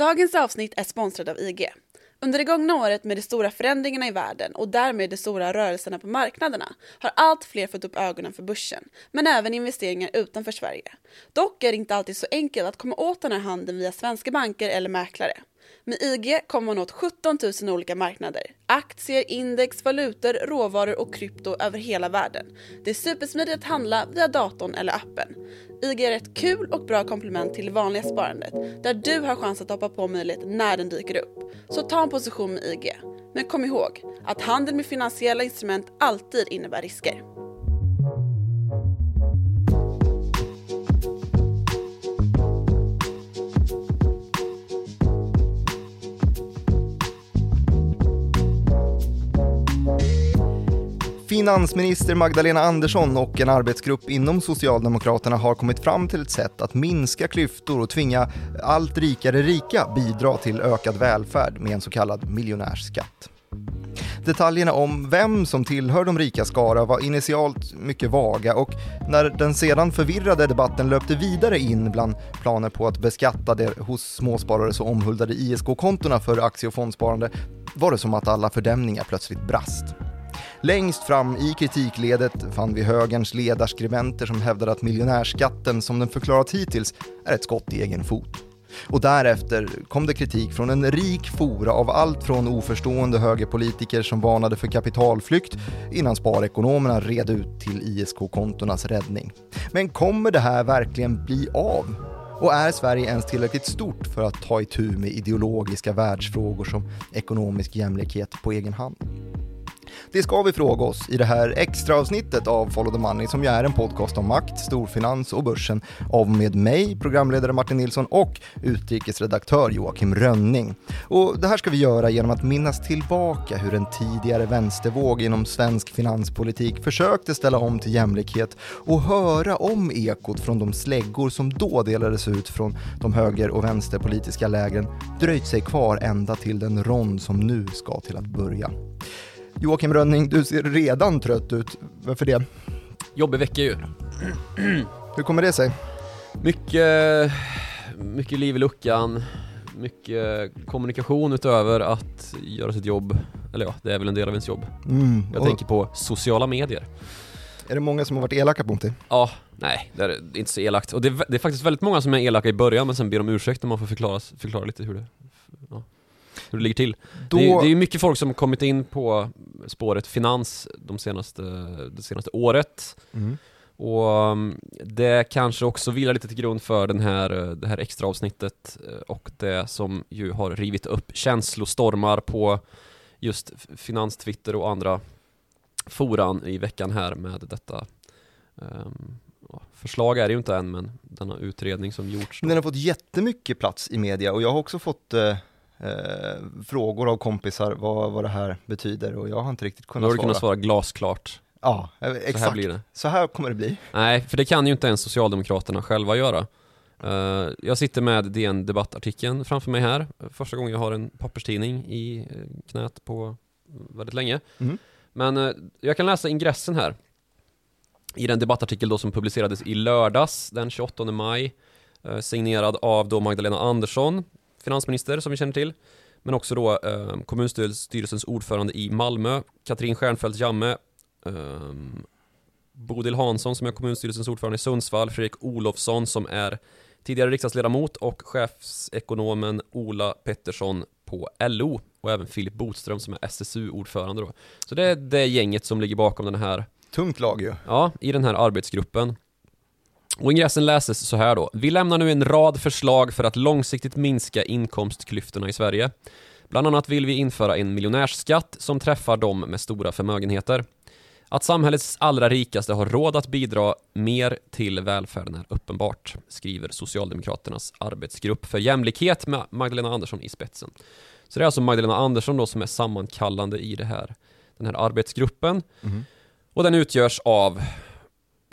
Dagens avsnitt är sponsrad av IG. Under det gångna året med de stora förändringarna i världen och därmed de stora rörelserna på marknaderna har allt fler fått upp ögonen för börsen, men även investeringar utanför Sverige. Dock är det inte alltid så enkelt att komma åt den här handeln via svenska banker eller mäklare. Med IG kommer man åt 17 000 olika marknader. Aktier, index, valutor, råvaror och krypto över hela världen. Det är supersmidigt att handla via datorn eller appen. IG är ett kul och bra komplement till det vanliga sparandet där du har chans att hoppa på möjligheten när den dyker upp. Så ta en position med IG. Men kom ihåg att handel med finansiella instrument alltid innebär risker. Finansminister Magdalena Andersson och en arbetsgrupp inom Socialdemokraterna har kommit fram till ett sätt att minska klyftor och tvinga allt rikare rika bidra till ökad välfärd med en så kallad miljonärsskatt. Detaljerna om vem som tillhör de rika skara var initialt mycket vaga och när den sedan förvirrade debatten löpte vidare in bland planer på att beskatta det hos småsparare så omhuldade ISK-kontona för aktie och fondsparande var det som att alla fördämningar plötsligt brast. Längst fram i kritikledet fann vi högerns ledarskribenter som hävdade att miljonärskatten som den förklarat hittills är ett skott i egen fot. Och därefter kom det kritik från en rik fora av allt från oförstående högerpolitiker som varnade för kapitalflykt innan sparekonomerna red ut till ISK-kontornas räddning. Men kommer det här verkligen bli av? Och är Sverige ens tillräckligt stort för att ta itu med ideologiska världsfrågor som ekonomisk jämlikhet på egen hand? Det ska vi fråga oss i det här extra avsnittet av Follow the Money som ju är en podcast om makt, storfinans och börsen av med mig, programledare Martin Nilsson och utrikesredaktör Joakim Rönning. Och det här ska vi göra genom att minnas tillbaka hur en tidigare vänstervåg inom svensk finanspolitik försökte ställa om till jämlikhet och höra om ekot från de släggor som då delades ut från de höger och vänsterpolitiska lägren dröjt sig kvar ända till den rond som nu ska till att börja. Joakim Rönning, du ser redan trött ut. Varför det? Jobbig vecka ju. Hur kommer det sig? Mycket, mycket liv i luckan, mycket kommunikation utöver att göra sitt jobb. Eller ja, det är väl en del av ens jobb. Mm. Jag tänker på sociala medier. Är det många som har varit elaka mot dig? Ja, nej, det är inte så elakt. Och det är, det är faktiskt väldigt många som är elaka i början men sen ber om ursäkt när man får förklara, förklara lite hur det, ja, hur det ligger till. Då... Det, är, det är ju mycket folk som kommit in på spåret finans de senaste, det senaste året. Mm. Och um, det kanske också vilar lite till grund för den här, det här extra avsnittet eh, och det som ju har rivit upp känslostormar på just finanstwitter och andra foran i veckan här med detta um, ja, förslag är det ju inte än men denna utredning som gjorts. då. Den har fått jättemycket plats i media och jag har också fått eh, eh, frågor av kompisar vad, vad det här betyder och jag har inte riktigt Då kunnat har du svara. kunnat svara glasklart. Ja, eh, Så här exakt. blir det. Så här kommer det bli. Nej, för det kan ju inte ens Socialdemokraterna själva göra. Eh, jag sitter med DN Debattartikeln framför mig här. Första gången jag har en papperstidning i eh, knät på väldigt länge. Mm. Men eh, jag kan läsa ingressen här. I den debattartikel då som publicerades i lördags den 28 maj. signerad av då Magdalena Andersson, finansminister som vi känner till. Men också då eh, kommunstyrelsens ordförande i Malmö, Katrin Stjernfeldt Jamme, ehm, Bodil Hansson som är kommunstyrelsens ordförande i Sundsvall, Fredrik Olofsson som är tidigare riksdagsledamot och chefsekonomen Ola Pettersson på LO och även Filip Botström som är SSU-ordförande då. Så det är det gänget som ligger bakom den här Tungt lag ju. Ja, i den här arbetsgruppen. Och ingressen läses så här då. Vi lämnar nu en rad förslag för att långsiktigt minska inkomstklyftorna i Sverige. Bland annat vill vi införa en miljonärsskatt som träffar de med stora förmögenheter. Att samhällets allra rikaste har råd att bidra mer till välfärden är uppenbart, skriver Socialdemokraternas arbetsgrupp för jämlikhet med Magdalena Andersson i spetsen. Så det är alltså Magdalena Andersson då som är sammankallande i det här, den här arbetsgruppen. Mhm. Och den utgörs av,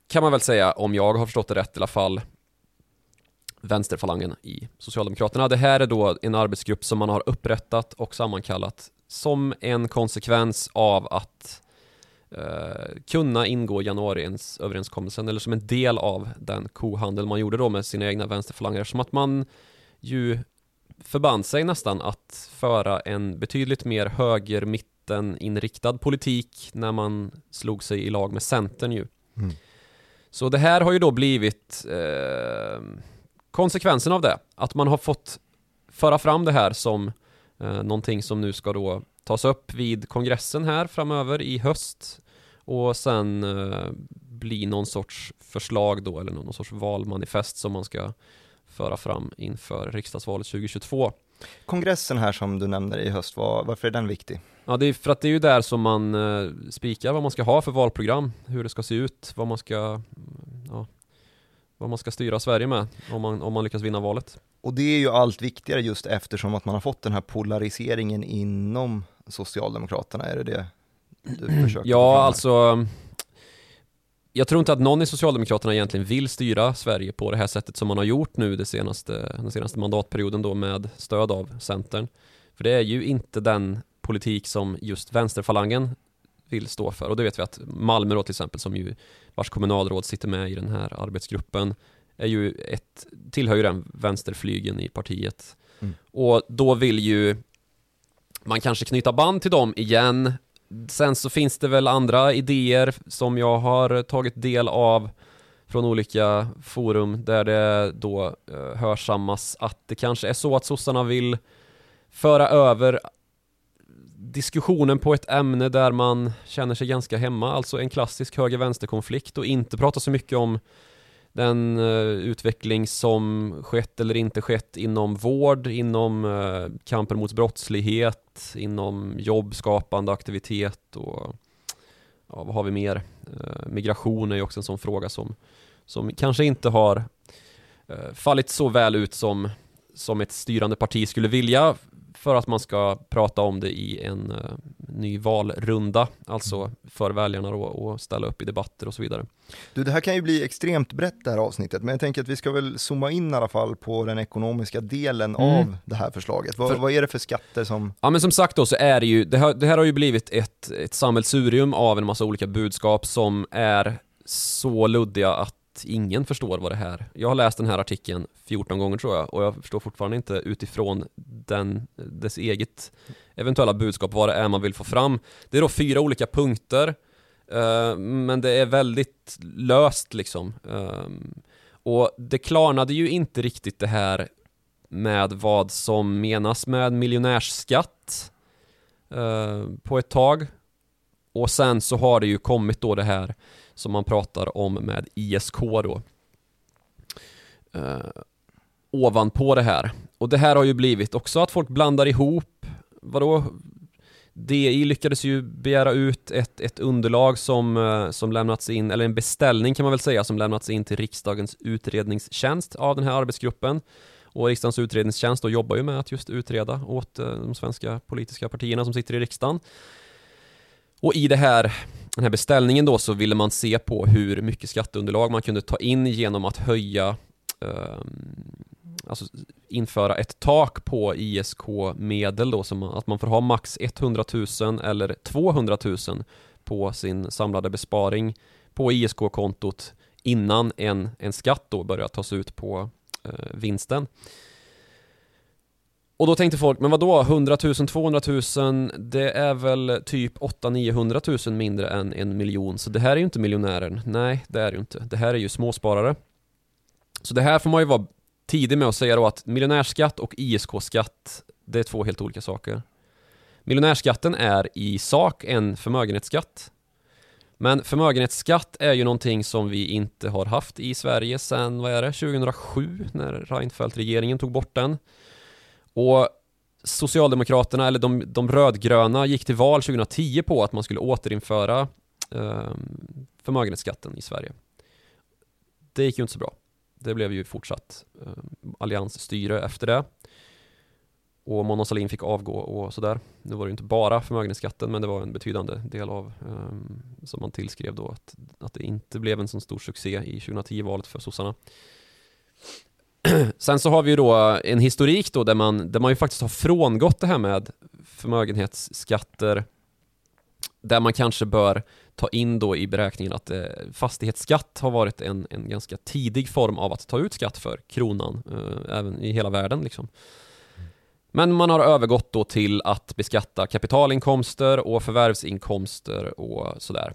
kan man väl säga, om jag har förstått det rätt i alla fall, vänsterfalangen i Socialdemokraterna. Det här är då en arbetsgrupp som man har upprättat och sammankallat som en konsekvens av att eh, kunna ingå januariöverenskommelsen eller som en del av den kohandel man gjorde då med sina egna vänsterfalanger som att man ju förband sig nästan att föra en betydligt mer höger-mitten-inriktad politik när man slog sig i lag med Centern ju. Mm. Så det här har ju då blivit eh, konsekvensen av det. Att man har fått föra fram det här som eh, någonting som nu ska då tas upp vid kongressen här framöver i höst och sen eh, bli någon sorts förslag då eller någon sorts valmanifest som man ska föra fram inför riksdagsvalet 2022. Kongressen här som du nämner i höst, var, varför är den viktig? Ja, det är för att det är ju där som man eh, spikar vad man ska ha för valprogram, hur det ska se ut, vad man ska, ja, vad man ska styra Sverige med om man, om man lyckas vinna valet. Och det är ju allt viktigare just eftersom att man har fått den här polariseringen inom Socialdemokraterna, är det det du försöker Ja, alltså jag tror inte att någon i Socialdemokraterna egentligen vill styra Sverige på det här sättet som man har gjort nu det senaste, den senaste mandatperioden då med stöd av Centern. För det är ju inte den politik som just vänsterfalangen vill stå för. Och det vet vi att Malmö då till exempel, som ju vars kommunalråd sitter med i den här arbetsgruppen, är ju ett, tillhör ju den vänsterflygen i partiet. Mm. Och då vill ju man kanske knyta band till dem igen. Sen så finns det väl andra idéer som jag har tagit del av från olika forum där det då eh, hörsammas att det kanske är så att sossarna vill föra över diskussionen på ett ämne där man känner sig ganska hemma, alltså en klassisk höger-vänster-konflikt och inte prata så mycket om den eh, utveckling som skett eller inte skett inom vård, inom eh, kampen mot brottslighet, inom jobbskapande aktivitet och ja, vad har vi mer? Eh, migration är ju också en sån fråga som, som kanske inte har fallit så väl ut som, som ett styrande parti skulle vilja för att man ska prata om det i en eh, ny valrunda, alltså för väljarna då, och ställa upp i debatter och så vidare. Du, det här kan ju bli extremt brett det här avsnittet, men jag tänker att vi ska väl zooma in i alla fall på den ekonomiska delen Mm. av det här förslaget. Vad, För- vad är det för skatter som, Ja men som sagt då så är det ju, det här, det här har ju blivit ett, ett sammelsurium av en massa olika budskap som är så luddiga att ingen förstår vad det här Jag har läst den här artikeln 14 gånger tror jag och jag förstår fortfarande inte utifrån den, dess eget eventuella budskap vad det är man vill få fram Det är då fyra olika punkter eh, men det är väldigt löst liksom eh, och det klarnade ju inte riktigt det här med vad som menas med miljonärsskatt eh, på ett tag. Och sen så har det ju kommit då det här som man pratar om med ISK då. Eh, ovanpå det här. Och det här har ju blivit också att folk blandar ihop, vadå? DI lyckades ju begära ut ett, ett underlag som, eh, som lämnats in, eller en beställning kan man väl säga, som lämnats in till riksdagens utredningstjänst av den här arbetsgruppen. Och riksdagens utredningstjänst då jobbar ju med att just utreda åt eh, de svenska politiska partierna som sitter i riksdagen. Och i det här, den här beställningen då så ville man se på hur mycket skatteunderlag man kunde ta in genom att höja eh, Alltså införa ett tak på ISK-medel då, som att man får ha max 100 000 eller 200 000 på sin samlade besparing på ISK-kontot innan en, en skatt då börjar tas ut på eh, vinsten. Och då tänkte folk, men vad då 100 000, 200 000, det är väl typ 800-900 000 mindre än en miljon, så det här är ju inte miljonären. Nej, det är det ju inte. Det här är ju småsparare. Så det här får man ju vara tidig med att säga då att miljonärsskatt och ISK-skatt, det är två helt olika saker. Miljonärsskatten är i sak en förmögenhetsskatt. Men förmögenhetsskatt är ju någonting som vi inte har haft i Sverige sedan, vad är det, 2007 när Reinfeldt-regeringen tog bort den. Och Socialdemokraterna, eller de, de rödgröna, gick till val 2010 på att man skulle återinföra eh, förmögenhetsskatten i Sverige. Det gick ju inte så bra. Det blev ju fortsatt eh, alliansstyre efter det. Och Mona Sahlin fick avgå och sådär. Nu var det ju inte bara förmögenhetsskatten men det var en betydande del av eh, som man tillskrev då att, att det inte blev en så stor succé i 2010-valet för sossarna. Sen så har vi ju då en historik då där man, där man ju faktiskt har frångått det här med förmögenhetsskatter där man kanske bör ta in då i beräkningen att eh, fastighetsskatt har varit en, en ganska tidig form av att ta ut skatt för kronan, eh, även i hela världen liksom. Men man har övergått då till att beskatta kapitalinkomster och förvärvsinkomster och sådär.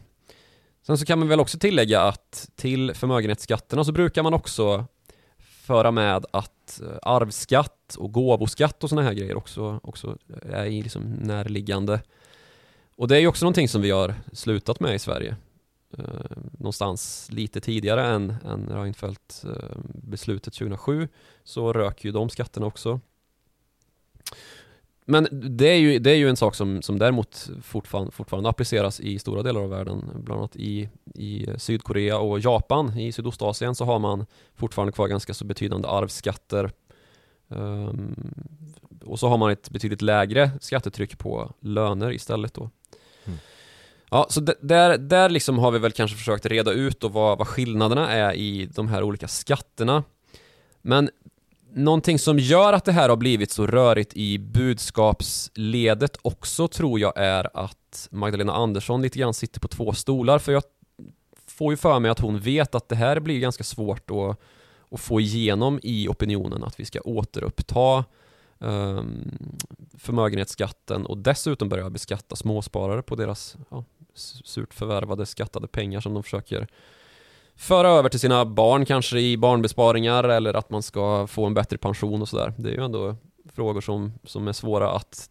Sen så kan man väl också tillägga att till förmögenhetsskatterna så brukar man också föra med att eh, arvsskatt och gåvoskatt och sådana här grejer också, också är liksom närliggande. Och det är ju också någonting som vi har slutat med i Sverige. Eh, någonstans lite tidigare än, än Reinfeldt eh, beslutet 2007 så rök ju de skatterna också. Men det är ju, det är ju en sak som, som däremot fortfarande, fortfarande appliceras i stora delar av världen. Bland annat i, i Sydkorea och Japan. I Sydostasien så har man fortfarande kvar ganska så betydande arvsskatter. Um, och så har man ett betydligt lägre skattetryck på löner istället då. Mm. Ja, så där, där liksom har vi väl kanske försökt reda ut då vad, vad skillnaderna är i de här olika skatterna. Men Någonting som gör att det här har blivit så rörigt i budskapsledet också tror jag är att Magdalena Andersson lite grann sitter på två stolar. För jag får ju för mig att hon vet att det här blir ganska svårt att, att få igenom i opinionen att vi ska återuppta um, förmögenhetsskatten och dessutom börja beskatta småsparare på deras ja, surt förvärvade skattade pengar som de försöker föra över till sina barn kanske i barnbesparingar eller att man ska få en bättre pension och sådär. Det är ju ändå frågor som, som är svåra att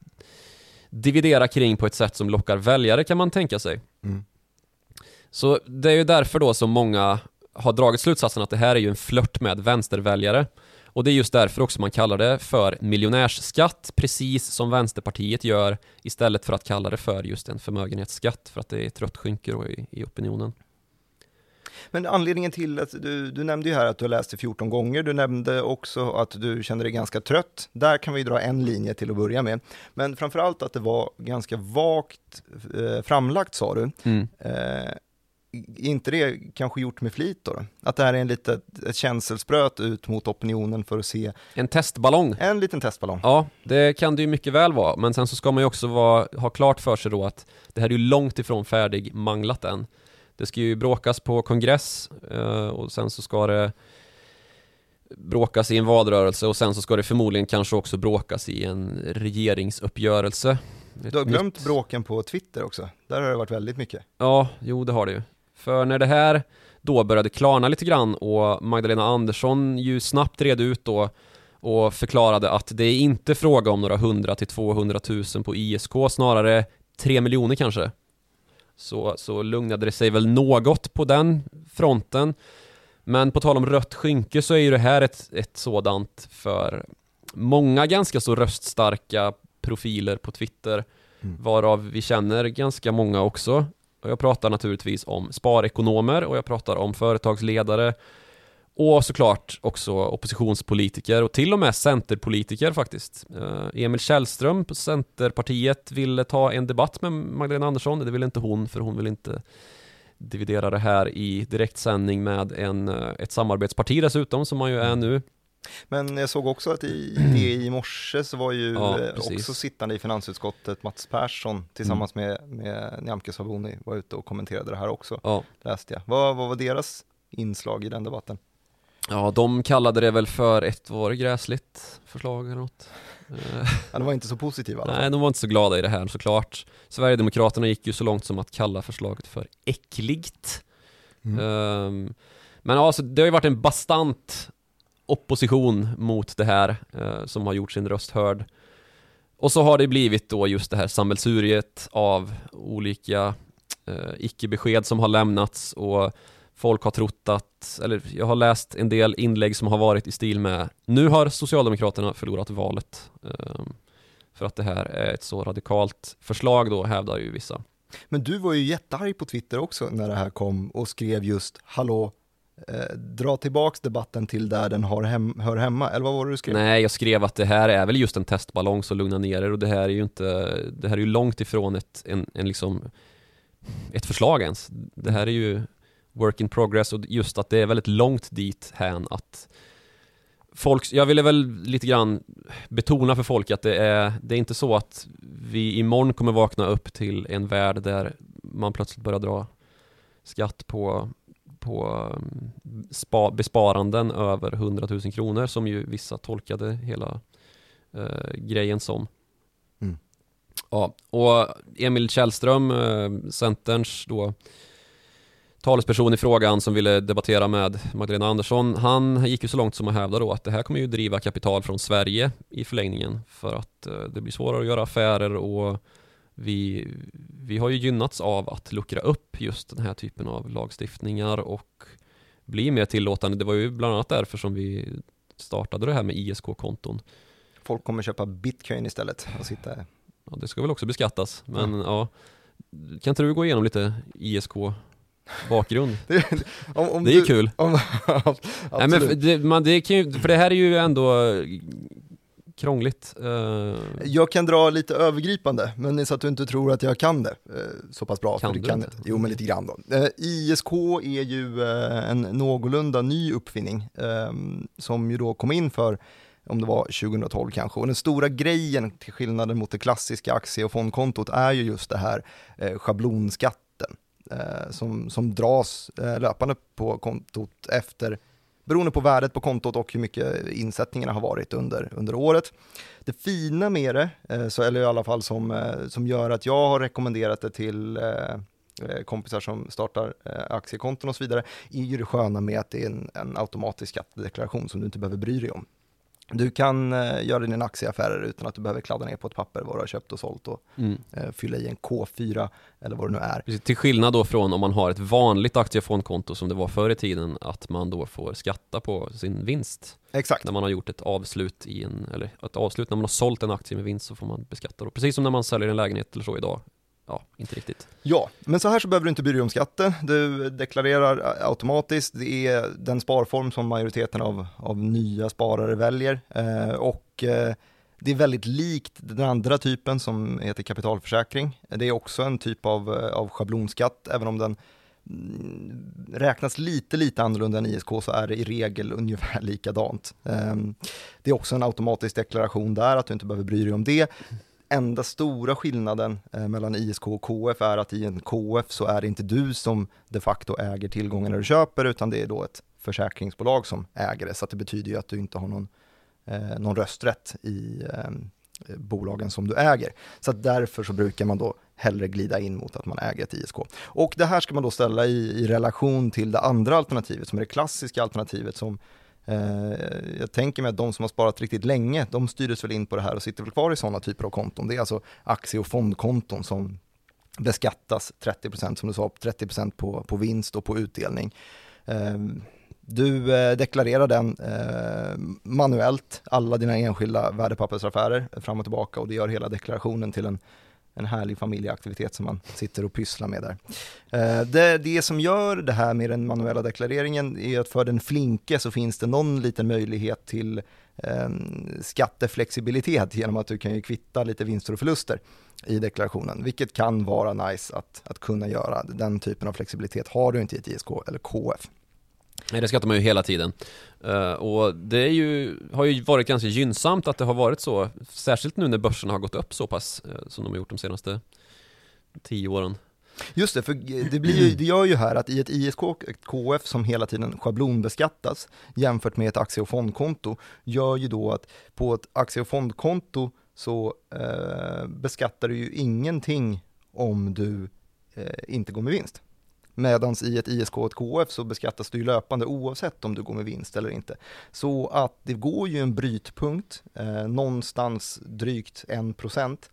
dividera kring på ett sätt som lockar väljare kan man tänka sig. Mm. Så det är ju därför då som många har dragit slutsatsen att det här är ju en flört med vänsterväljare. Och det är just därför också man kallar det för miljonärsskatt, precis som Vänsterpartiet gör, istället för att kalla det för just en förmögenhetsskatt, för att det är ett rött skynke i, i opinionen. Men anledningen till att du, du nämnde ju här att du har läst det 14 gånger, du nämnde också att du kände dig ganska trött. Där kan vi dra en linje till att börja med. Men framförallt att det var ganska vagt eh, framlagt sa du. Mm. Eh, inte det kanske gjort med flit då? Att det här är en litet ett känselspröt ut mot opinionen för att se En testballong En liten testballong Ja, det kan det ju mycket väl vara, men sen så ska man ju också vara, ha klart för sig då att det här är ju långt ifrån färdig manglat än det ska ju bråkas på kongress eh, och sen så ska det bråkas i en valrörelse och sen så ska det förmodligen kanske också bråkas i en regeringsuppgörelse. Du har glömt nytt... bråken på Twitter också. Där har det varit väldigt mycket. Ja, jo det har det ju. För när det här då började klarna lite grann och Magdalena Andersson ju snabbt red ut då och förklarade att det är inte fråga om några hundra till 200 000 på ISK, snarare 3 miljoner kanske så, så lugnade det sig väl något på den fronten. Men på tal om rött skynke så är ju det här ett, ett sådant för många ganska så röststarka profiler på Twitter, mm. varav vi känner ganska många också. Och jag pratar naturligtvis om sparekonomer och jag pratar om företagsledare och såklart också oppositionspolitiker och till och med centerpolitiker faktiskt. Eh, Emil Källström på Centerpartiet ville ta en debatt med Magdalena Andersson. Det ville inte hon, för hon vill inte dividera det här i direktsändning med en, eh, ett samarbetsparti dessutom, som man ju är nu. Men jag såg också att i det i morse så var ju ja, eh, också sittande i finansutskottet Mats Persson tillsammans mm. med, med Nyamko Sabuni var ute och kommenterade det här också, ja. läste jag. Vad, vad var deras inslag i den debatten? Ja, de kallade det väl för ett, var gräsligt förslag eller något? ja, de var inte så positiva Nej, de var inte så glada i det här såklart. Sverigedemokraterna gick ju så långt som att kalla förslaget för äckligt. Mm. Um, men alltså, det har ju varit en bastant opposition mot det här uh, som har gjort sin röst hörd. Och så har det blivit då just det här sammelsuriet av olika uh, icke-besked som har lämnats och folk har trott att, eller jag har läst en del inlägg som har varit i stil med Nu har Socialdemokraterna förlorat valet um, För att det här är ett så radikalt förslag då, hävdar ju vissa Men du var ju jättearg på Twitter också när det här kom och skrev just Hallå, eh, dra tillbaks debatten till där den har hem, hör hemma, eller vad var det du skrev? Nej, jag skrev att det här är väl just en testballong, så lugna ner er och det här är ju inte, det här är ju långt ifrån ett, en, en liksom ett förslag ens. Det här är ju work in progress och just att det är väldigt långt dit hän att folk, jag ville väl lite grann betona för folk att det är, det är inte så att vi imorgon kommer vakna upp till en värld där man plötsligt börjar dra skatt på, på um, spa, besparanden över 100 000 kronor som ju vissa tolkade hela eh, grejen som. Mm. Ja, och Emil Källström, eh, Centerns då talesperson i frågan som ville debattera med Magdalena Andersson, han gick ju så långt som att hävda då att det här kommer ju driva kapital från Sverige i förlängningen för att eh, det blir svårare att göra affärer och vi, vi har ju gynnats av att luckra upp just den här typen av lagstiftningar och bli mer tillåtande. Det var ju bland annat därför som vi startade det här med ISK-konton. Folk kommer köpa bitcoin istället och sitta Ja, det ska väl också beskattas, men ja. Kan inte du gå igenom lite ISK bakgrund? om, om det är ju du- kul. Om, Nej, men för det, man, det kan ju, för det här är ju ändå krångligt. Eh, Jag kan dra lite övergripande, men det så att du inte tror att jag kan det eh, så pass bra. Kan för det du kan inte? Jo, men lite grann då. Eh, ISK är ju en någorlunda ny uppfinning eh, som ju då kom in för om det var 2012 kanske. Och den stora grejen till skillnaden mot det klassiska aktie och fondkontot är ju just det här eh, schablonskatten Eh, som, som dras eh, löpande på kontot efter beroende på värdet på kontot och hur mycket insättningarna har varit under, under året. Det fina med det, eh, så, eller i alla fall som, eh, som gör att jag har rekommenderat det till eh, eh kompisar som startar eh, aktiekonton och så vidare, är ju det sköna med att det är en, en automatisk skattedeklaration som du inte behöver bry dig om. Du kan eh, göra dina aktieaffärer utan att du behöver kladda ner på ett papper vad du har köpt och sålt och mm. eh, fylla i en K4 eller vad det nu är. Precis, Till skillnad då från om man har ett vanligt aktiefondkonto som det var förr i tiden, att man då får skatta på sin vinst. Exakt. När man har gjort ett avslut i en, eller ett avslut när man har sålt en aktie med vinst så får man beskatta då. Precis som när man säljer en lägenhet eller så idag. Ja, inte riktigt. Ja, men så här så behöver du inte bry dig om skatten. Du deklarerar automatiskt. Det är den sparform som majoriteten av, av nya sparare väljer. Eh, och eh, det är väldigt likt den andra typen som heter kapitalförsäkring. Det är också en typ av, eh, av schablonskatt, även om den mm, räknas lite, lite annorlunda än ISK så är det i regel ungefär likadant. Ehm, det är också en automatisk deklaration där, att du inte behöver bry dig om det enda stora skillnaden eh, mellan ISK och KF är att i en KF så är det inte du som de facto äger tillgången när du köper, utan det är då ett försäkringsbolag som äger det. Så att det betyder ju att du inte har någon, eh, någon rösträtt i eh, bolagen som du äger. Så att därför så brukar man då hellre glida in mot att man äger ett ISK. Och det här ska man då ställa i, i relation till det andra alternativet, som är det klassiska alternativet som Eh, jag tänker mig att de som har sparat riktigt länge, de styrdes väl in på det här och sitter väl kvar i sådana typer av konton. Det är alltså aktie och fondkonton som beskattas 30% som du sa, 30% på, på vinst och på utdelning. Ehm, du eh, deklarerar den eh, manuellt, alla dina enskilda värdepappersaffärer fram och tillbaka och det gör hela deklarationen till en, en härlig familjeaktivitet som man sitter och pysslar med där. Eh, det, det som gör det här med den manuella deklareringen är att för den flinke så finns det någon liten möjlighet till ehm, skatteflexibilitet genom att du kan ju kvitta lite vinster och förluster i deklarationen, vilket kan vara nice att, att kunna göra. Den typen av flexibilitet har du inte i ett ISK eller KF. Nej, det skattar man ju hela tiden. Eh, och det är ju, har ju varit ganska gynnsamt att det har varit så, särskilt nu när börserna har gått upp så pass eh, som de har gjort de senaste tio åren. Just det, för det, blir ju, det gör ju här att i ett ISK och ett KF som hela tiden schablonbeskattas jämfört med ett aktie och fondkonto gör ju då att på ett aktie och fondkonto så eh, beskattar du ju ingenting om du eh, inte går med vinst. Medan i ett ISK och ett KF så beskattas du ju löpande oavsett om du går med vinst eller inte. Så att det går ju en brytpunkt, eh, någonstans drygt 1%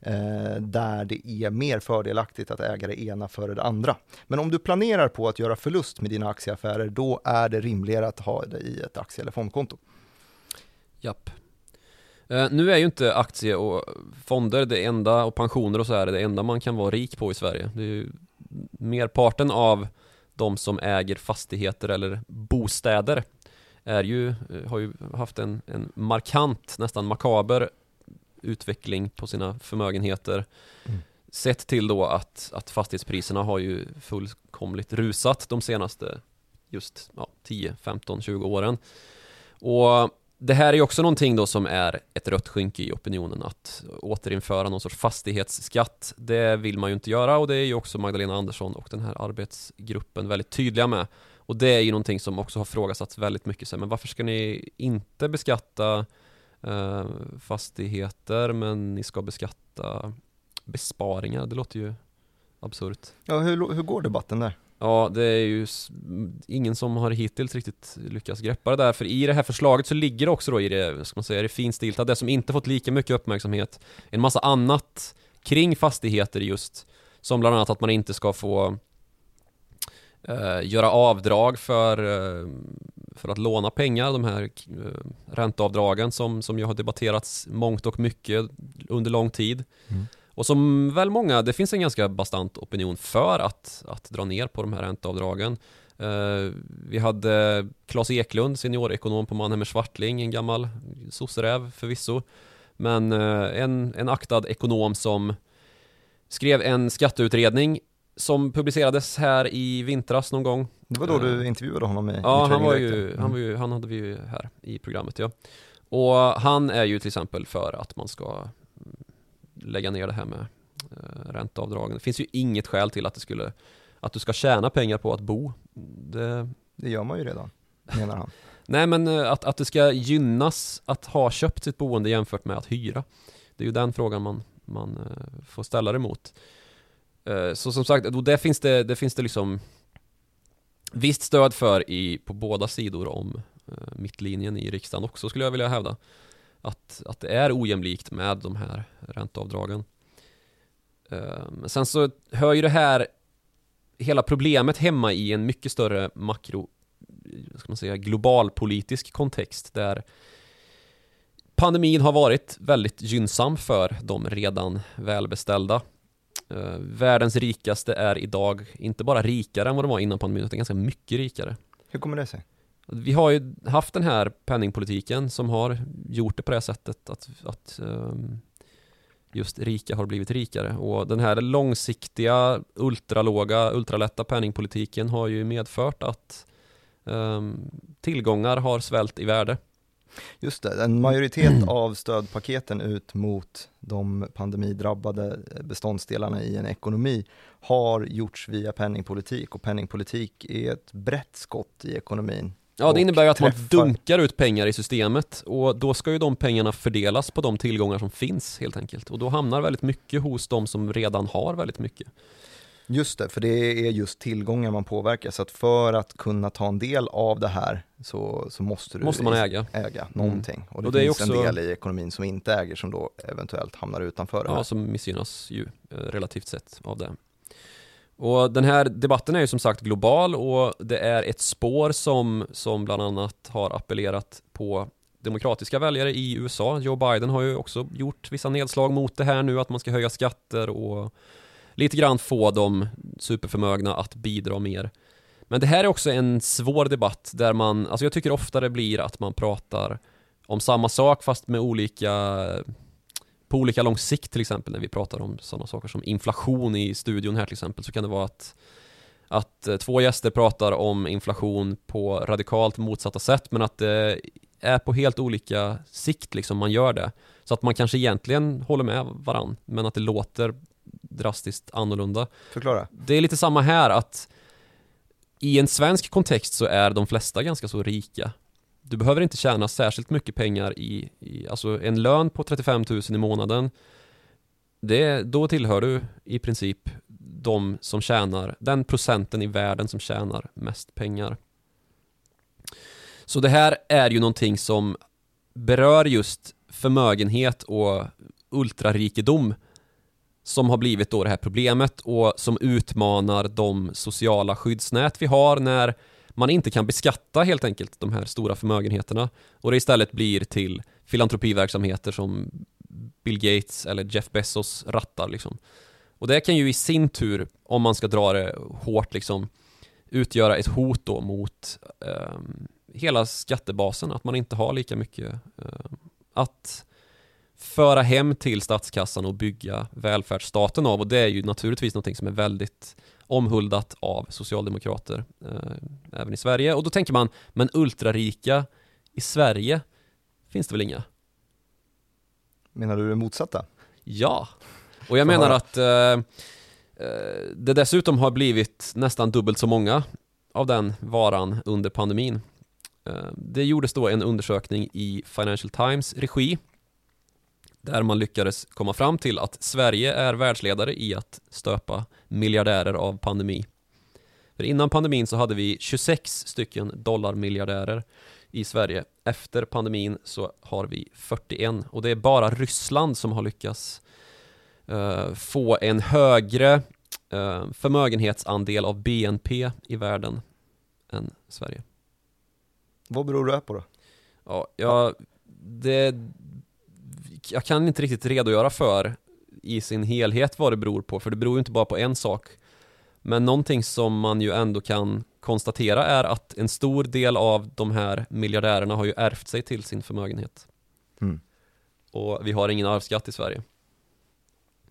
eh, där det är mer fördelaktigt att äga det ena före det andra. Men om du planerar på att göra förlust med dina aktieaffärer, då är det rimligare att ha det i ett aktie eller fondkonto. Japp. Eh, nu är ju inte aktie och fonder det enda, och pensioner och så är det det enda man kan vara rik på i Sverige. Det är ju merparten av de som äger fastigheter eller bostäder är ju, eh, har ju haft en, en markant, nästan makaber utveckling på sina förmögenheter. Mm. Sett till då att, att fastighetspriserna har ju fullkomligt rusat de senaste just ja, 10, 15, 20 åren. Och det här är ju också någonting då som är ett rött skynke i opinionen att återinföra någon sorts fastighetsskatt. Det vill man ju inte göra och det är ju också Magdalena Andersson och den här arbetsgruppen väldigt tydliga med. Och det är ju någonting som också har frågasatts väldigt mycket. Så men varför ska ni inte beskatta eh, fastigheter men ni ska beskatta besparingar. Det låter ju absurt. Ja, hur, hur går debatten där? Ja, det är ju ingen som har hittills riktigt lyckats greppa det där. För i det här förslaget så ligger det också då i det, ska man säga, det finstilta, det som inte fått lika mycket uppmärksamhet. En massa annat kring fastigheter just. Som bland annat att man inte ska få eh, göra avdrag för, eh, för att låna pengar, de här eh, ränteavdragen som, som ju har debatterats mångt och mycket under lång tid. Mm. Och som väl många, det finns en ganska bastant opinion för att, att dra ner på de här ränteavdragen. Uh, vi hade Claes Eklund, seniorekonom på Mannheimer Swartling, en gammal sosseräv förvisso. Men uh, en, en aktad ekonom som skrev en skatteutredning som publicerades här i vintras någon gång. Det var då du eh, intervjuade honom i Ja, han var, ju, han var ju, han hade vi ju här i programmet ja. Och han är ju till exempel för att man ska lägga ner det här med eh, ränteavdragen. Det finns ju inget skäl till att det skulle att du ska tjäna pengar på att bo. Det, det gör man ju redan, menar han. Nej men eh, att, att det ska gynnas att ha köpt sitt boende jämfört med att hyra. Det är ju den frågan man, man eh, får ställa det mot. Så som sagt, det finns det, det finns det liksom visst stöd för i, på båda sidor om mittlinjen i riksdagen också skulle jag vilja hävda att, att det är ojämlikt med de här ränteavdragen. Um, sen så hör ju det här hela problemet hemma i en mycket större makro, ska man säga, globalpolitisk kontext där pandemin har varit väldigt gynnsam för de redan välbeställda. Eh, världens rikaste är idag inte bara rikare än vad de var innan pandemin, utan ganska mycket rikare. Hur kommer det sig? Vi har ju haft den här penningpolitiken som har gjort det på det sättet att, att um, just rika har blivit rikare och den här långsiktiga ultralåga, ultralätta penningpolitiken har ju medfört att um, tillgångar har svält i värde. Just det, en majoritet av stödpaketen ut mot de pandemidrabbade beståndsdelarna i en ekonomi har gjorts via penningpolitik och penningpolitik är ett brett skott i ekonomin. Ja, det innebär ju att man dunkar ut pengar i systemet och då ska ju de pengarna fördelas på de tillgångar som finns helt enkelt. Och då hamnar väldigt mycket hos de som redan har väldigt mycket. Just det, för det är just tillgångar man påverkar. Så att för att kunna ta en del av det här så, så måste du måste man äga, äga mm. någonting. Mm. Och det, och det finns också... en del i ekonomin som inte äger som då eventuellt hamnar utanför det här. Ja, som missgynnas ju eh, relativt sett av det. Och den här debatten är ju som sagt global och det är ett spår som, som bland annat har appellerat på demokratiska väljare i USA. Joe Biden har ju också gjort vissa nedslag mot det här nu, att man ska höja skatter och lite grann få de superförmögna att bidra mer. Men det här är också en svår debatt där man, alltså jag tycker ofta det blir att man pratar om samma sak fast med olika på olika lång sikt till exempel när vi pratar om sådana saker som inflation i studion här till exempel så kan det vara att att eh, två gäster pratar om inflation på radikalt motsatta sätt men att det är på helt olika sikt liksom man gör det. Så att man kanske egentligen håller med varann men att det låter drastiskt annorlunda. Förklara. Det är lite samma här att i en svensk kontext så är de flesta ganska så rika du behöver inte tjäna särskilt mycket pengar i, i alltså en lön på 35 000 i månaden. Det, Då tillhör du i princip de som tjänar, den procenten i världen som tjänar mest pengar. Så det här är ju någonting som berör just förmögenhet och ultrarikedom som har blivit då det här problemet och som utmanar de sociala skyddsnät vi har när man inte kan beskatta helt enkelt de här stora förmögenheterna. Och det istället blir till filantropiverksamheter som Bill Gates eller Jeff Bezos rattar liksom. Och det kan ju i sin tur, om man ska dra det hårt liksom, utgöra ett hot då mot eh, hela skattebasen, att man inte har lika mycket eh, att föra hem till statskassan och bygga välfärdsstaten av. Och det är ju naturligtvis någonting som är väldigt omhuldat av socialdemokrater eh, även i Sverige. Och då tänker man, men ultrarika i Sverige finns det väl inga? Menar du det motsatta? Ja, och jag menar att eh, eh, det dessutom har blivit nästan dubbelt så många av den varan under pandemin. Eh, det gjordes då en undersökning i Financial Times regi där man lyckades komma fram till att Sverige är världsledare i att stöpa miljardärer av pandemi. För innan pandemin så hade vi 26 stycken dollarmiljardärer i Sverige. Efter pandemin så har vi 41 och det är bara Ryssland som har lyckats uh, få en högre uh, förmögenhetsandel av BNP i världen än Sverige. Vad beror det på då? Ja, jag, det, jag kan inte riktigt redogöra för i sin helhet vad det beror på, för det beror ju inte bara på en sak. Men någonting som man ju ändå kan konstatera är att en stor del av de här miljardärerna har ju ärvt sig till sin förmögenhet. Mm. Och vi har ingen arvsskatt i Sverige.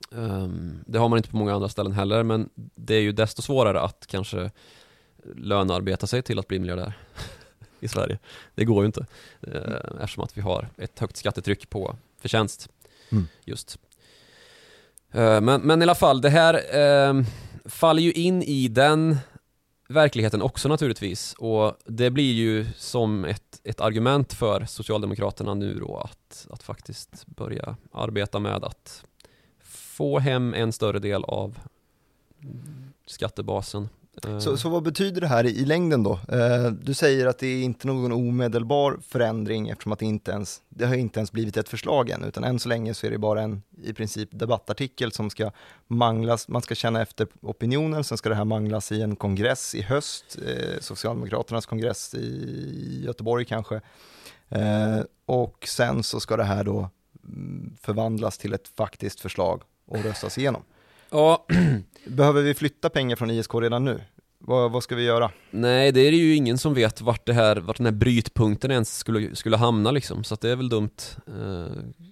Um, det har man inte på många andra ställen heller, men det är ju desto svårare att kanske lönearbeta sig till att bli miljardär i Sverige. Det går ju inte, uh, eftersom att vi har ett högt skattetryck på förtjänst Mm. just. Uh, men, men i alla fall, det här uh, faller ju in i den verkligheten också naturligtvis och det blir ju som ett, ett argument för Socialdemokraterna nu då att, att faktiskt börja arbeta med att få hem en större del av skattebasen. Så, så vad betyder det här i, i längden då? Eh, du säger att det är inte någon omedelbar förändring eftersom att det inte ens, det har inte ens blivit ett förslag än, utan än så länge så är det bara en i princip debattartikel som ska manglas, man ska känna efter opinionen, sen ska det här manglas i en kongress i höst, eh, Socialdemokraternas kongress i Göteborg kanske, eh, och sen så ska det här då mm, förvandlas till ett faktiskt förslag och röstas igenom. Ja, Behöver vi flytta pengar från ISK redan nu? Vad, vad ska vi göra? nej det är ju ingen som vet vart det här, vart den här brytpunkten ens skulle, skulle hamna liksom, så det är väl dumt. Eh,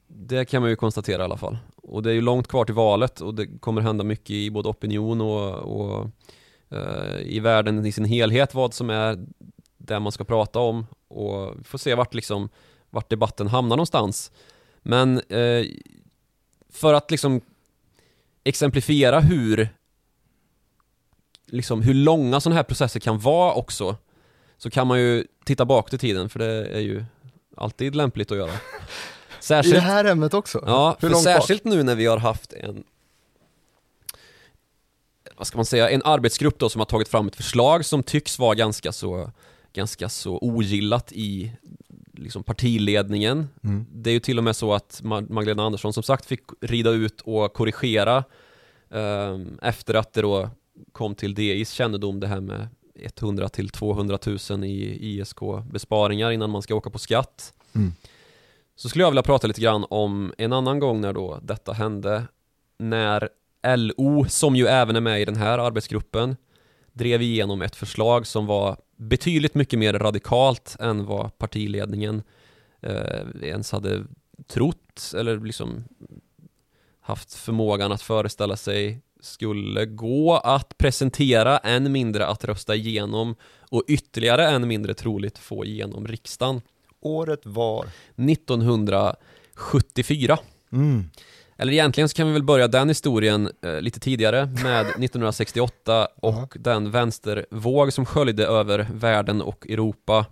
Det kan man ju konstatera i alla fall. Och det är ju långt kvar till valet och det kommer hända mycket i både opinion och, och eh, i världen i sin helhet vad som är det man ska prata om och vi får se vart liksom, vart debatten hamnar någonstans. Men eh, för att liksom exemplifiera hur liksom hur långa sådana här processer kan vara också så kan man ju titta bakåt i tiden för det är ju alltid lämpligt att göra. I Särskilt det här ämnet också? Ja, Hur för särskilt nu när vi har haft en vad ska man säga, en arbetsgrupp då som har tagit fram ett förslag som tycks vara ganska så ganska så ogillat i liksom partiledningen. Mm. Det är ju till och med så att Ma- Magdalena Andersson som sagt fick rida ut och korrigera ehm, efter att det då kom till DIs kännedom det här med 100 till 200 000 i ISK besparingar innan man ska åka på skatt. Mm. Så skulle jag vilja prata lite grann om en annan gång när då detta hände När LO, som ju även är med i den här arbetsgruppen Drev igenom ett förslag som var betydligt mycket mer radikalt än vad partiledningen eh, ens hade trott eller liksom haft förmågan att föreställa sig skulle gå att presentera, än mindre att rösta igenom och ytterligare än mindre troligt få igenom riksdagen. Året var? 1974. Mm. Eller egentligen så kan vi väl börja den historien eh, lite tidigare med 1968 och den vänstervåg som sköljde över världen och Europa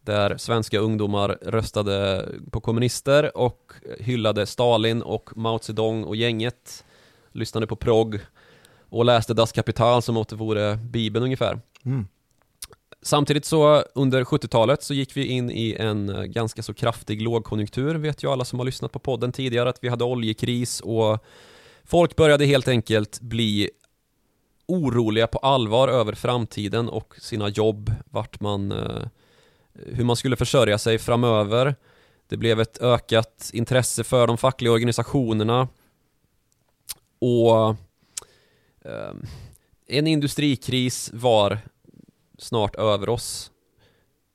där svenska ungdomar röstade på kommunister och hyllade Stalin och Mao Zedong och gänget lyssnade på progg och läste Das Kapital som åt det vore Bibeln ungefär. Mm. Samtidigt så under 70-talet så gick vi in i en eh, ganska så kraftig lågkonjunktur vet ju alla som har lyssnat på podden tidigare att vi hade oljekris och folk började helt enkelt bli oroliga på allvar över framtiden och sina jobb, vart man eh, hur man skulle försörja sig framöver. Det blev ett ökat intresse för de fackliga organisationerna och eh, en industrikris var snart över oss.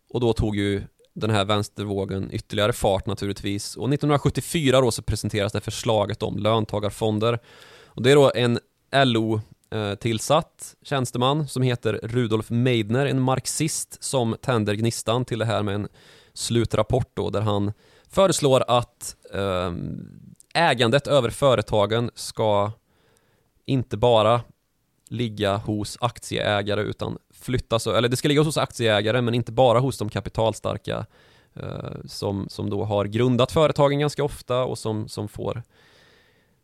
Och då tog ju den här vänstervågen ytterligare fart naturligtvis. Och 1974 då så presenteras det förslaget om löntagarfonder. Och det är då en LO-tillsatt eh, tjänsteman som heter Rudolf Meidner, en marxist som tänder gnistan till det här med en slutrapport då där han föreslår att eh, ägandet över företagen ska inte bara ligga hos aktieägare utan flyttas, eller det ska ligga hos aktieägare men inte bara hos de kapitalstarka eh, som, som då har grundat företagen ganska ofta och som, som får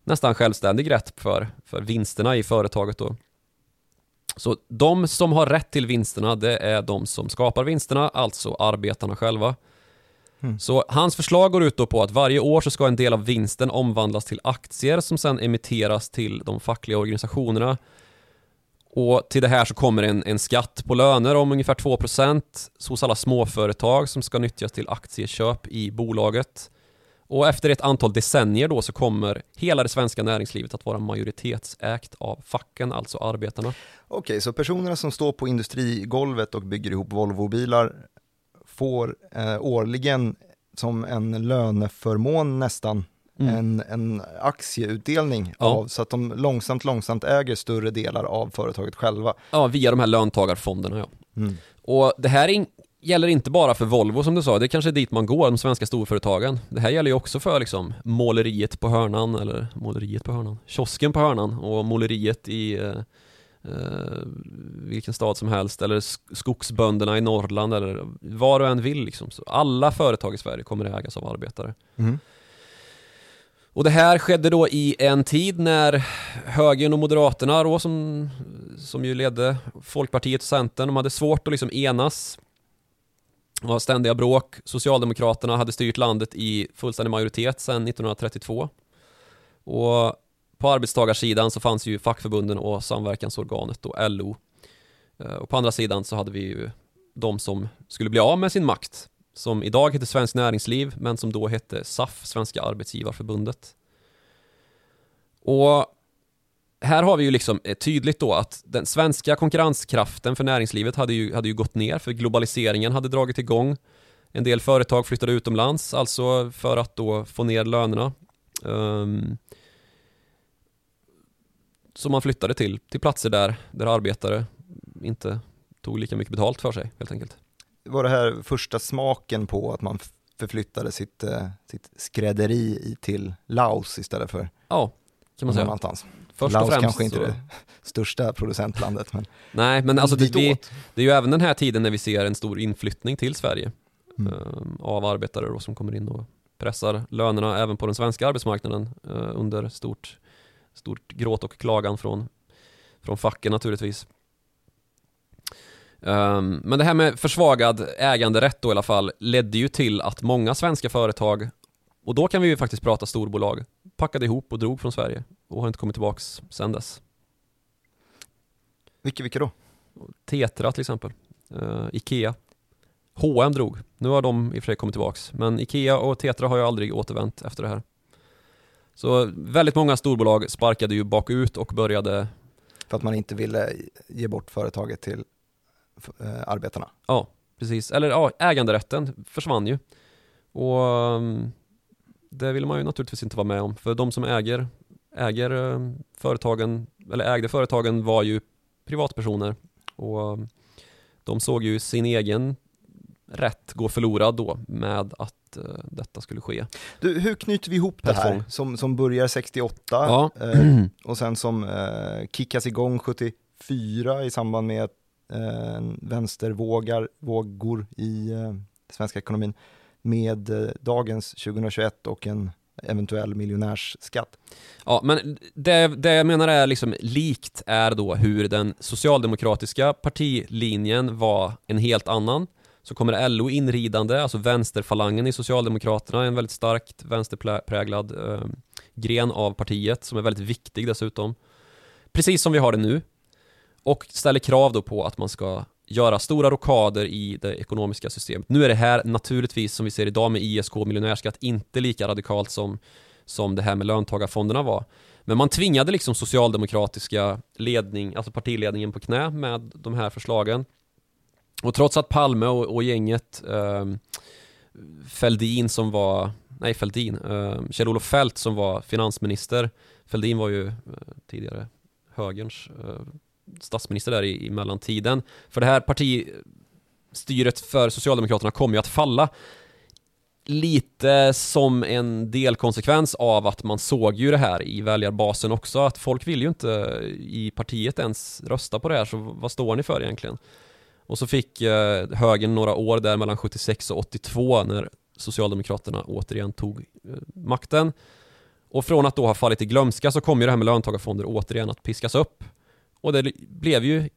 nästan självständig rätt för, för vinsterna i företaget då. Så de som har rätt till vinsterna, det är de som skapar vinsterna, alltså arbetarna själva. Mm. Så hans förslag går ut då på att varje år så ska en del av vinsten omvandlas till aktier som sedan emitteras till de fackliga organisationerna. Och till det här så kommer en, en skatt på löner om ungefär 2% hos alla småföretag som ska nyttjas till aktieköp i bolaget. Och efter ett antal decennier då så kommer hela det svenska näringslivet att vara majoritetsägt av facken, alltså arbetarna. Okej, så personerna som står på industrigolvet och bygger ihop Volvobilar får eh, årligen som en löneförmån nästan mm. en, en aktieutdelning ja. av, så att de långsamt, långsamt äger större delar av företaget själva. Ja, via de här löntagarfonderna ja. Mm. Och det här är gäller inte bara för Volvo som du sa, det är kanske dit man går, de svenska storföretagen. Det här gäller ju också för liksom måleriet på hörnan, eller måleriet på hörnan, kiosken på hörnan och måleriet i eh, eh, vilken stad som helst, eller skogsbönderna i Norrland, eller var och en vill liksom. Så alla företag i Sverige kommer att ägas av arbetare. Mm. Och det här skedde då i en tid när högern och moderaterna då som, som ju ledde Folkpartiet och Centern, de hade svårt att liksom enas det var ständiga bråk. Socialdemokraterna hade styrt landet i fullständig majoritet sedan 1932. Och på arbetstagarsidan så fanns ju fackförbunden och samverkansorganet då LO. Eh, och på andra sidan så hade vi ju de som skulle bli av med sin makt. Som idag heter Svenskt Näringsliv men som då hette SAF, Svenska Arbetsgivarförbundet. Och här har vi ju liksom eh, tydligt då att den svenska konkurrenskraften för näringslivet hade ju, hade ju gått ner för globaliseringen hade dragit igång. En del företag flyttade utomlands, alltså för att då få ner lönerna. Um, så man flyttade till, till platser där, där arbetare inte tog lika mycket betalt för sig helt enkelt. Var det här första smaken på att man förflyttade sitt, eh, sitt skrädderi till Laos istället för ja, kan man säga. någonstans? Först Laos kanske inte så... det största producentlandet. Men Nej, men alltså det, vi, det är ju även den här tiden när vi ser en stor inflyttning till Sverige mm. eh, av arbetare då, som kommer in och pressar lönerna även på den svenska arbetsmarknaden eh, under stort, stort gråt och klagan från, från facken naturligtvis. Um, men det här med försvagad äganderätt då i alla fall ledde ju till att många svenska företag och då kan vi ju faktiskt prata storbolag packade ihop och drog från Sverige och har inte kommit tillbaks sedan dess. Vilka, vilka då? Tetra till exempel, uh, Ikea, H&M drog. Nu har de i och för sig kommit tillbaks, men Ikea och Tetra har ju aldrig återvänt efter det här. Så väldigt många storbolag sparkade ju bakut och började För att man inte ville ge bort företaget till arbetarna? Ja, precis. Eller ja, äganderätten försvann ju. Och um, det vill man ju naturligtvis inte vara med om, för de som äger, äger eh, företagen, eller ägde företagen var ju privatpersoner och eh, de såg ju sin egen rätt gå förlorad då med att uh, detta skulle ske. Du, hur knyter vi ihop det här som, som börjar 68 ja. uh, och sen som uh, kickas igång 74 i samband med uh, Eh, vänstervågar, vågor i eh, svenska ekonomin med eh, dagens 2021 och en eventuell miljonärsskatt. Ja, men det, det jag menar är liksom likt är då hur den socialdemokratiska partilinjen var en helt annan. Så kommer LO inridande, alltså vänsterfalangen i Socialdemokraterna, en väldigt starkt vänsterpräglad eh, gren av partiet som är väldigt viktig dessutom. Precis som vi har det nu. Och ställer krav då på att man ska göra stora rokader i det ekonomiska systemet. Nu är det här naturligtvis som vi ser idag med ISK och miljonärskatt inte lika radikalt som, som det här med löntagarfonderna var. Men man tvingade liksom socialdemokratiska ledning, alltså partiledningen på knä med de här förslagen. Och trots att Palme och, och gänget eh, Fälldin som var, nej Fälldin, eh, Kjell-Olof Fält som var finansminister, Fälldin var ju eh, tidigare högerns eh, statsminister där i, i mellantiden. För det här partistyret för Socialdemokraterna kommer ju att falla lite som en delkonsekvens av att man såg ju det här i väljarbasen också, att folk vill ju inte i partiet ens rösta på det här, så vad står ni för egentligen? Och så fick eh, högern några år där mellan 76 och 82 när Socialdemokraterna återigen tog eh, makten. Och från att då ha fallit i glömska så kom ju det här med löntagarfonder återigen att piskas upp. Och det blev ju,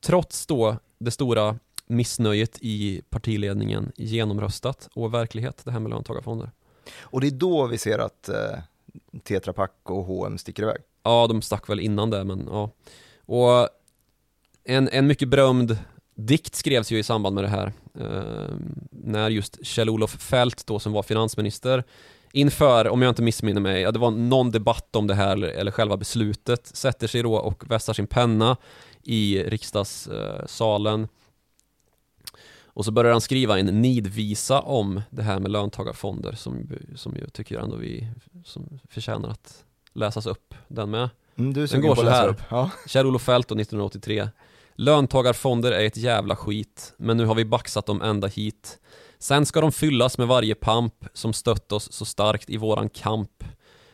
trots då det stora missnöjet i partiledningen, genomröstat och verklighet, det här med löntagarfonder. Och det är då vi ser att eh, Tetra Pak och H&M sticker iväg? Ja, de stack väl innan det, men ja. Och en, en mycket berömd dikt skrevs ju i samband med det här. Eh, när just Kjell-Olof Fält då som var finansminister inför, om jag inte missminner mig, ja, det var någon debatt om det här eller själva beslutet, sätter sig då och vässar sin penna i riksdagssalen och så börjar han skriva en nidvisa om det här med löntagarfonder som, som jag tycker ändå vi som förtjänar att läsas upp den med. Mm, du den går så här. Ja. Kjell-Olof Feldt 1983. Löntagarfonder är ett jävla skit, men nu har vi baxat dem ända hit. Sen ska de fyllas med varje pamp som stött oss så starkt i våran kamp.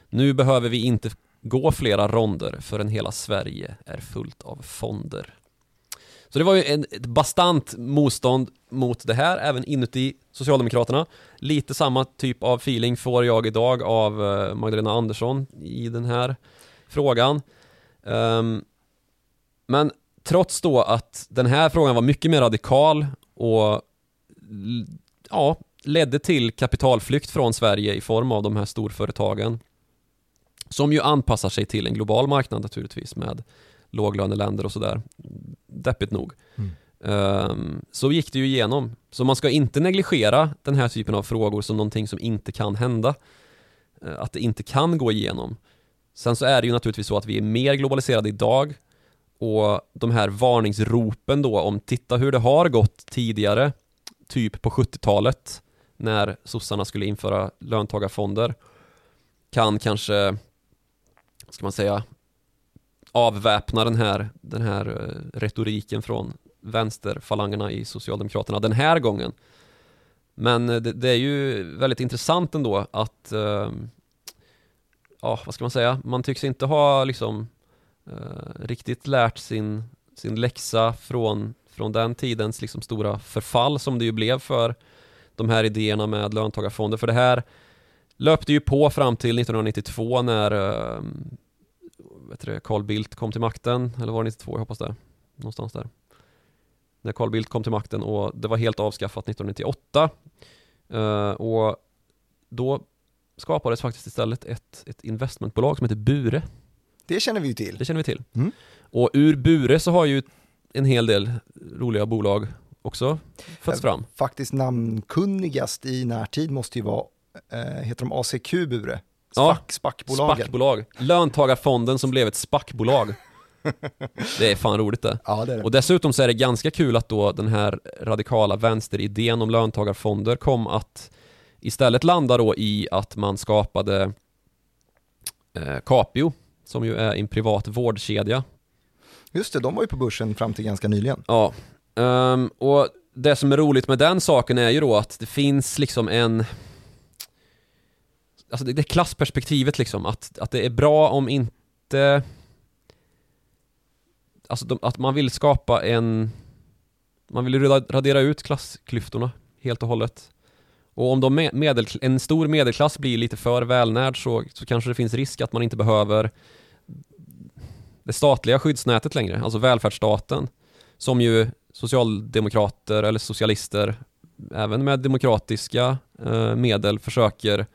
Nu behöver vi inte gå flera ronder förrän hela Sverige är fullt av fonder. Så det var ju en, ett bastant motstånd mot det här, även inuti Socialdemokraterna. Lite samma typ av feeling får jag idag av eh, Magdalena Andersson i den här frågan. Um, men trots då att den här frågan var mycket mer radikal och ja, ledde till kapitalflykt från Sverige i form av de här storföretagen som ju anpassar sig till en global marknad naturligtvis med låglöneländer och sådär. Deppigt nog. Mm. Um, så gick det ju igenom. Så man ska inte negligera den här typen av frågor som någonting som inte kan hända. Uh, att det inte kan gå igenom. Sen så är det ju naturligtvis så att vi är mer globaliserade idag och de här varningsropen då om titta hur det har gått tidigare, typ på 70-talet när sossarna skulle införa löntagarfonder kan kanske, ska man säga, avväpna den här, den här eh, retoriken från vänsterfalangerna i Socialdemokraterna den här gången. Men eh, det, det är ju väldigt intressant ändå att, eh, ja vad ska man säga, man tycks inte ha liksom eh, riktigt lärt sin, sin läxa från, från den tidens liksom stora förfall som det ju blev för de här idéerna med löntagarfonder. För det här löpte ju på fram till 1992 när eh, vet du, Carl Bildt kom till makten, eller var det 92, jag hoppas det, någonstans där. När Carl Bildt kom till makten och det var helt avskaffat 1998. Uh, eh, och då skapades faktiskt istället ett, ett investmentbolag som heter Bure. Det känner vi ju till. Det känner vi till. Mm. Och ur Bure så har ju en hel del roliga bolag också fötts fram. Faktiskt namnkunnigast i närtid måste ju vara, äh, heter de ACQ Bure? Spack, ja, spackbolagen. Spackbolag. Löntagarfonden som blev ett spackbolag. Det är fan roligt det. Ja, det, det. Och dessutom så är det ganska kul att då den här radikala vänsteridén om löntagarfonder kom att istället landa då i att man skapade eh, Capio, som ju är en privat vårdkedja. Just det, de var ju på börsen fram till ganska nyligen. Ja, um, och det som är roligt med den saken är ju då att det finns liksom en alltså det, det klassperspektivet liksom, att, att det är bra om inte Alltså de, att man vill skapa en Man vill radera ut klassklyftorna helt och hållet Och om de medel, en stor medelklass blir lite för välnärd så, så kanske det finns risk att man inte behöver det statliga skyddsnätet längre, alltså välfärdsstaten som ju socialdemokrater eller socialister även med demokratiska eh, medel försöker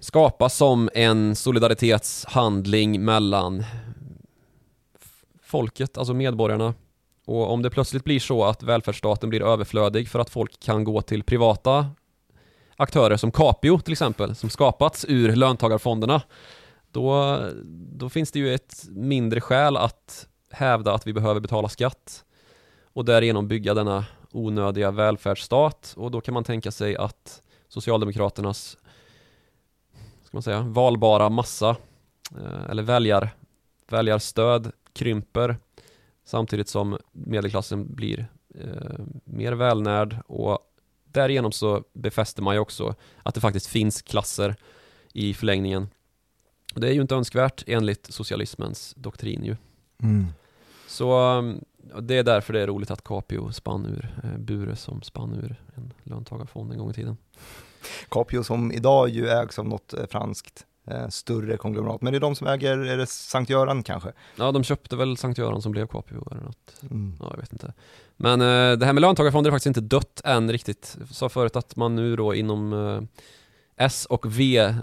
skapa som en solidaritetshandling mellan folket, alltså medborgarna. Och om det plötsligt blir så att välfärdsstaten blir överflödig för att folk kan gå till privata aktörer som Capio till exempel, som skapats ur löntagarfonderna, då, då finns det ju ett mindre skäl att hävda att vi behöver betala skatt och därigenom bygga denna onödiga välfärdsstat och då kan man tänka sig att Socialdemokraternas ska man säga, valbara massa eh, eller väljar, väljarstöd krymper samtidigt som medelklassen blir eh, mer välnärd och därigenom så befäster man ju också att det faktiskt finns klasser i förlängningen. Det är ju inte önskvärt enligt socialismens doktrin ju. Mm. Så Ja, Det är därför det är roligt att Capio spann ur, eh, Bure som spann ur en löntagarfond en gång i tiden. Capio som idag ju ägs av något eh, franskt eh, större konglomerat, men det är de som äger, är det Sankt Göran kanske? Ja, de köpte väl Sankt Göran som blev Capio eller något. Mm. Ja, jag vet inte. Men eh, det här med löntagarfonder är faktiskt inte dött än riktigt. Jag sa förut att man nu då inom eh, S och V, eh,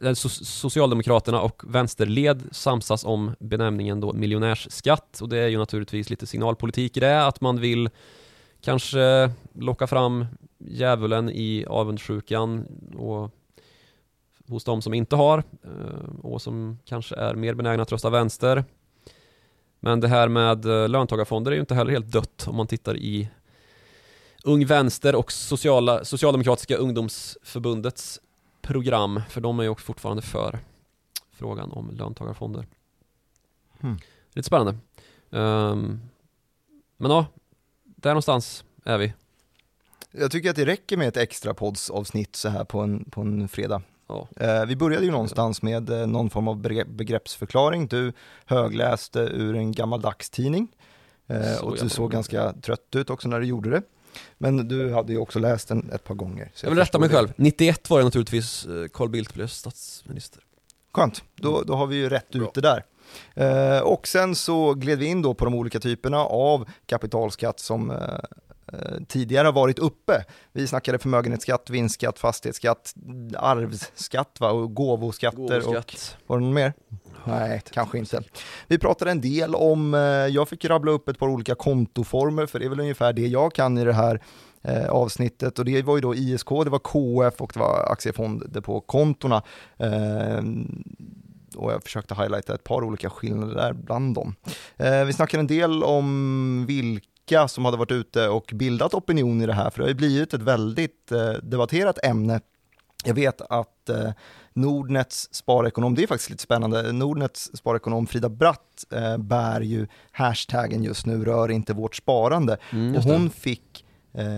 eh, Socialdemokraterna och vänsterled samsas om benämningen då miljonärsskatt och det är ju naturligtvis lite signalpolitik i det, att man vill kanske locka fram djävulen i avundsjukan och hos de som inte har eh, och som kanske är mer benägna att rösta vänster. Men det här med löntagarfonder är ju inte heller helt dött om man tittar i Ung Vänster och Sociala, Socialdemokratiska ungdomsförbundets program, för de är ju också fortfarande för frågan om löntagarfonder. Hmm. Lite spännande. Ehm, men ja, där någonstans är vi. Jag tycker att det räcker med ett extra poddsavsnitt så här på en, på en fredag. Ja. Eh, vi började ju någonstans med eh, någon form av begre- begreppsförklaring. Du högläste ur en gammal dagstidning eh, och du såg ganska trött ut också när du gjorde det. Men du hade ju också läst den ett par gånger. så Jag vill rätta mig det. själv. 91 var det naturligtvis eh, Carl Bildt blev statsminister. Skönt, då, då har vi ju rätt ut det där. Eh, och sen så gled vi in då på de olika typerna av kapitalskatt som eh, tidigare har varit uppe. Vi snackade förmögenhetsskatt, vinstskatt, fastighetsskatt, arvsskatt va? och gåvoskatter och Gåvoskatt. var det någon mer? Nej, kanske inte. Vi pratade en del om, eh, jag fick rabbla upp ett par olika kontoformer, för det är väl ungefär det jag kan i det här eh, avsnittet. Och det var ju då ISK, det var KF och det var aktiefonddepåkontona. Eh, och jag försökte highlighta ett par olika skillnader där bland dem. Eh, vi snackade en del om vilka som hade varit ute och bildat opinion i det här, för det har ju blivit ett väldigt eh, debatterat ämne. Jag vet att eh, Nordnets sparekonom, det är faktiskt lite spännande, Nordnets sparekonom Frida Bratt eh, bär ju hashtaggen just nu, rör inte vårt sparande. Mm, och hon fick,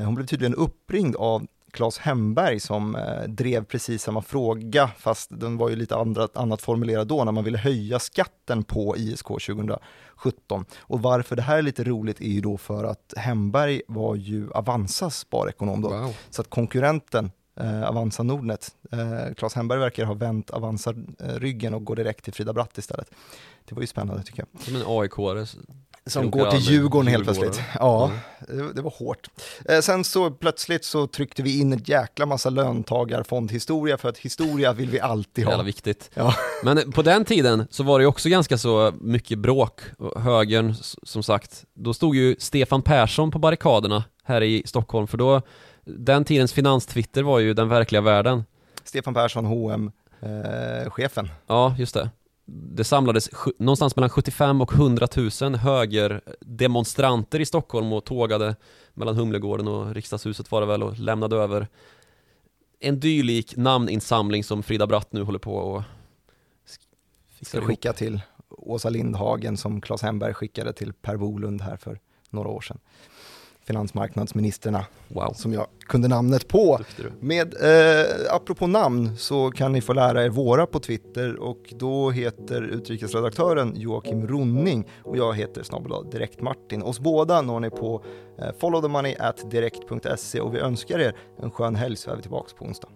hon blev tydligen uppringd av Claes Hemberg som eh, drev precis samma fråga, fast den var ju lite andra, annat formulerad då, när man ville höja skatten på ISK 2017. Och varför det här är llite roligt är ju då för att Hemberg var ju Avanzas sparekonom då. Wow. Så att konkurrenten eh, Avanza Nordnet, eh, Claes Hemberg verkar ha vänt Avanza eh, ryggen och går direkt till Frida Bratt istället. Det var ju spännande tycker jag. Som en AIK-are. Som går till Djurgården helt plötsligt. Ja, det, det var hårt. Eh, sen så plötsligt så tryckte vi in ett jäkla massa löntagarfondhistoria för att historia vill vi alltid Jävla ha. viktigt. Ja. Men på den tiden så var det ju också ganska så mycket bråk. Högern, som sagt, då stod ju Stefan Persson på barrikaderna här i Stockholm, för då, den tidens finanstwitter var ju den verkliga världen. Stefan Persson, H&M eh, chefen. Ja, just det. Det samlades någonstans mellan 75 och 100 000 högerdemonstranter i Stockholm och tågade mellan Humlegården och Riksdagshuset var det väl och lämnade över en dylik namninsamling som Frida Bratt nu håller på och fixar Ska ihop. skicka till Åsa Lindhagen som Claes Hemberg skickade till Per Bolund här för några år sedan. Finansmarknadsministerna Wow, som jag kunde namnet på. Med, eh, apropå namn så kan ni få lära er våra på Twitter och då heter utrikesredaktören Joakim Ronning och jag heter snabel direkt Martin. Oss båda når ni på eh, followthemoney at direkt.se och vi önskar er en skön helg så är vi tillbaka på onsdag.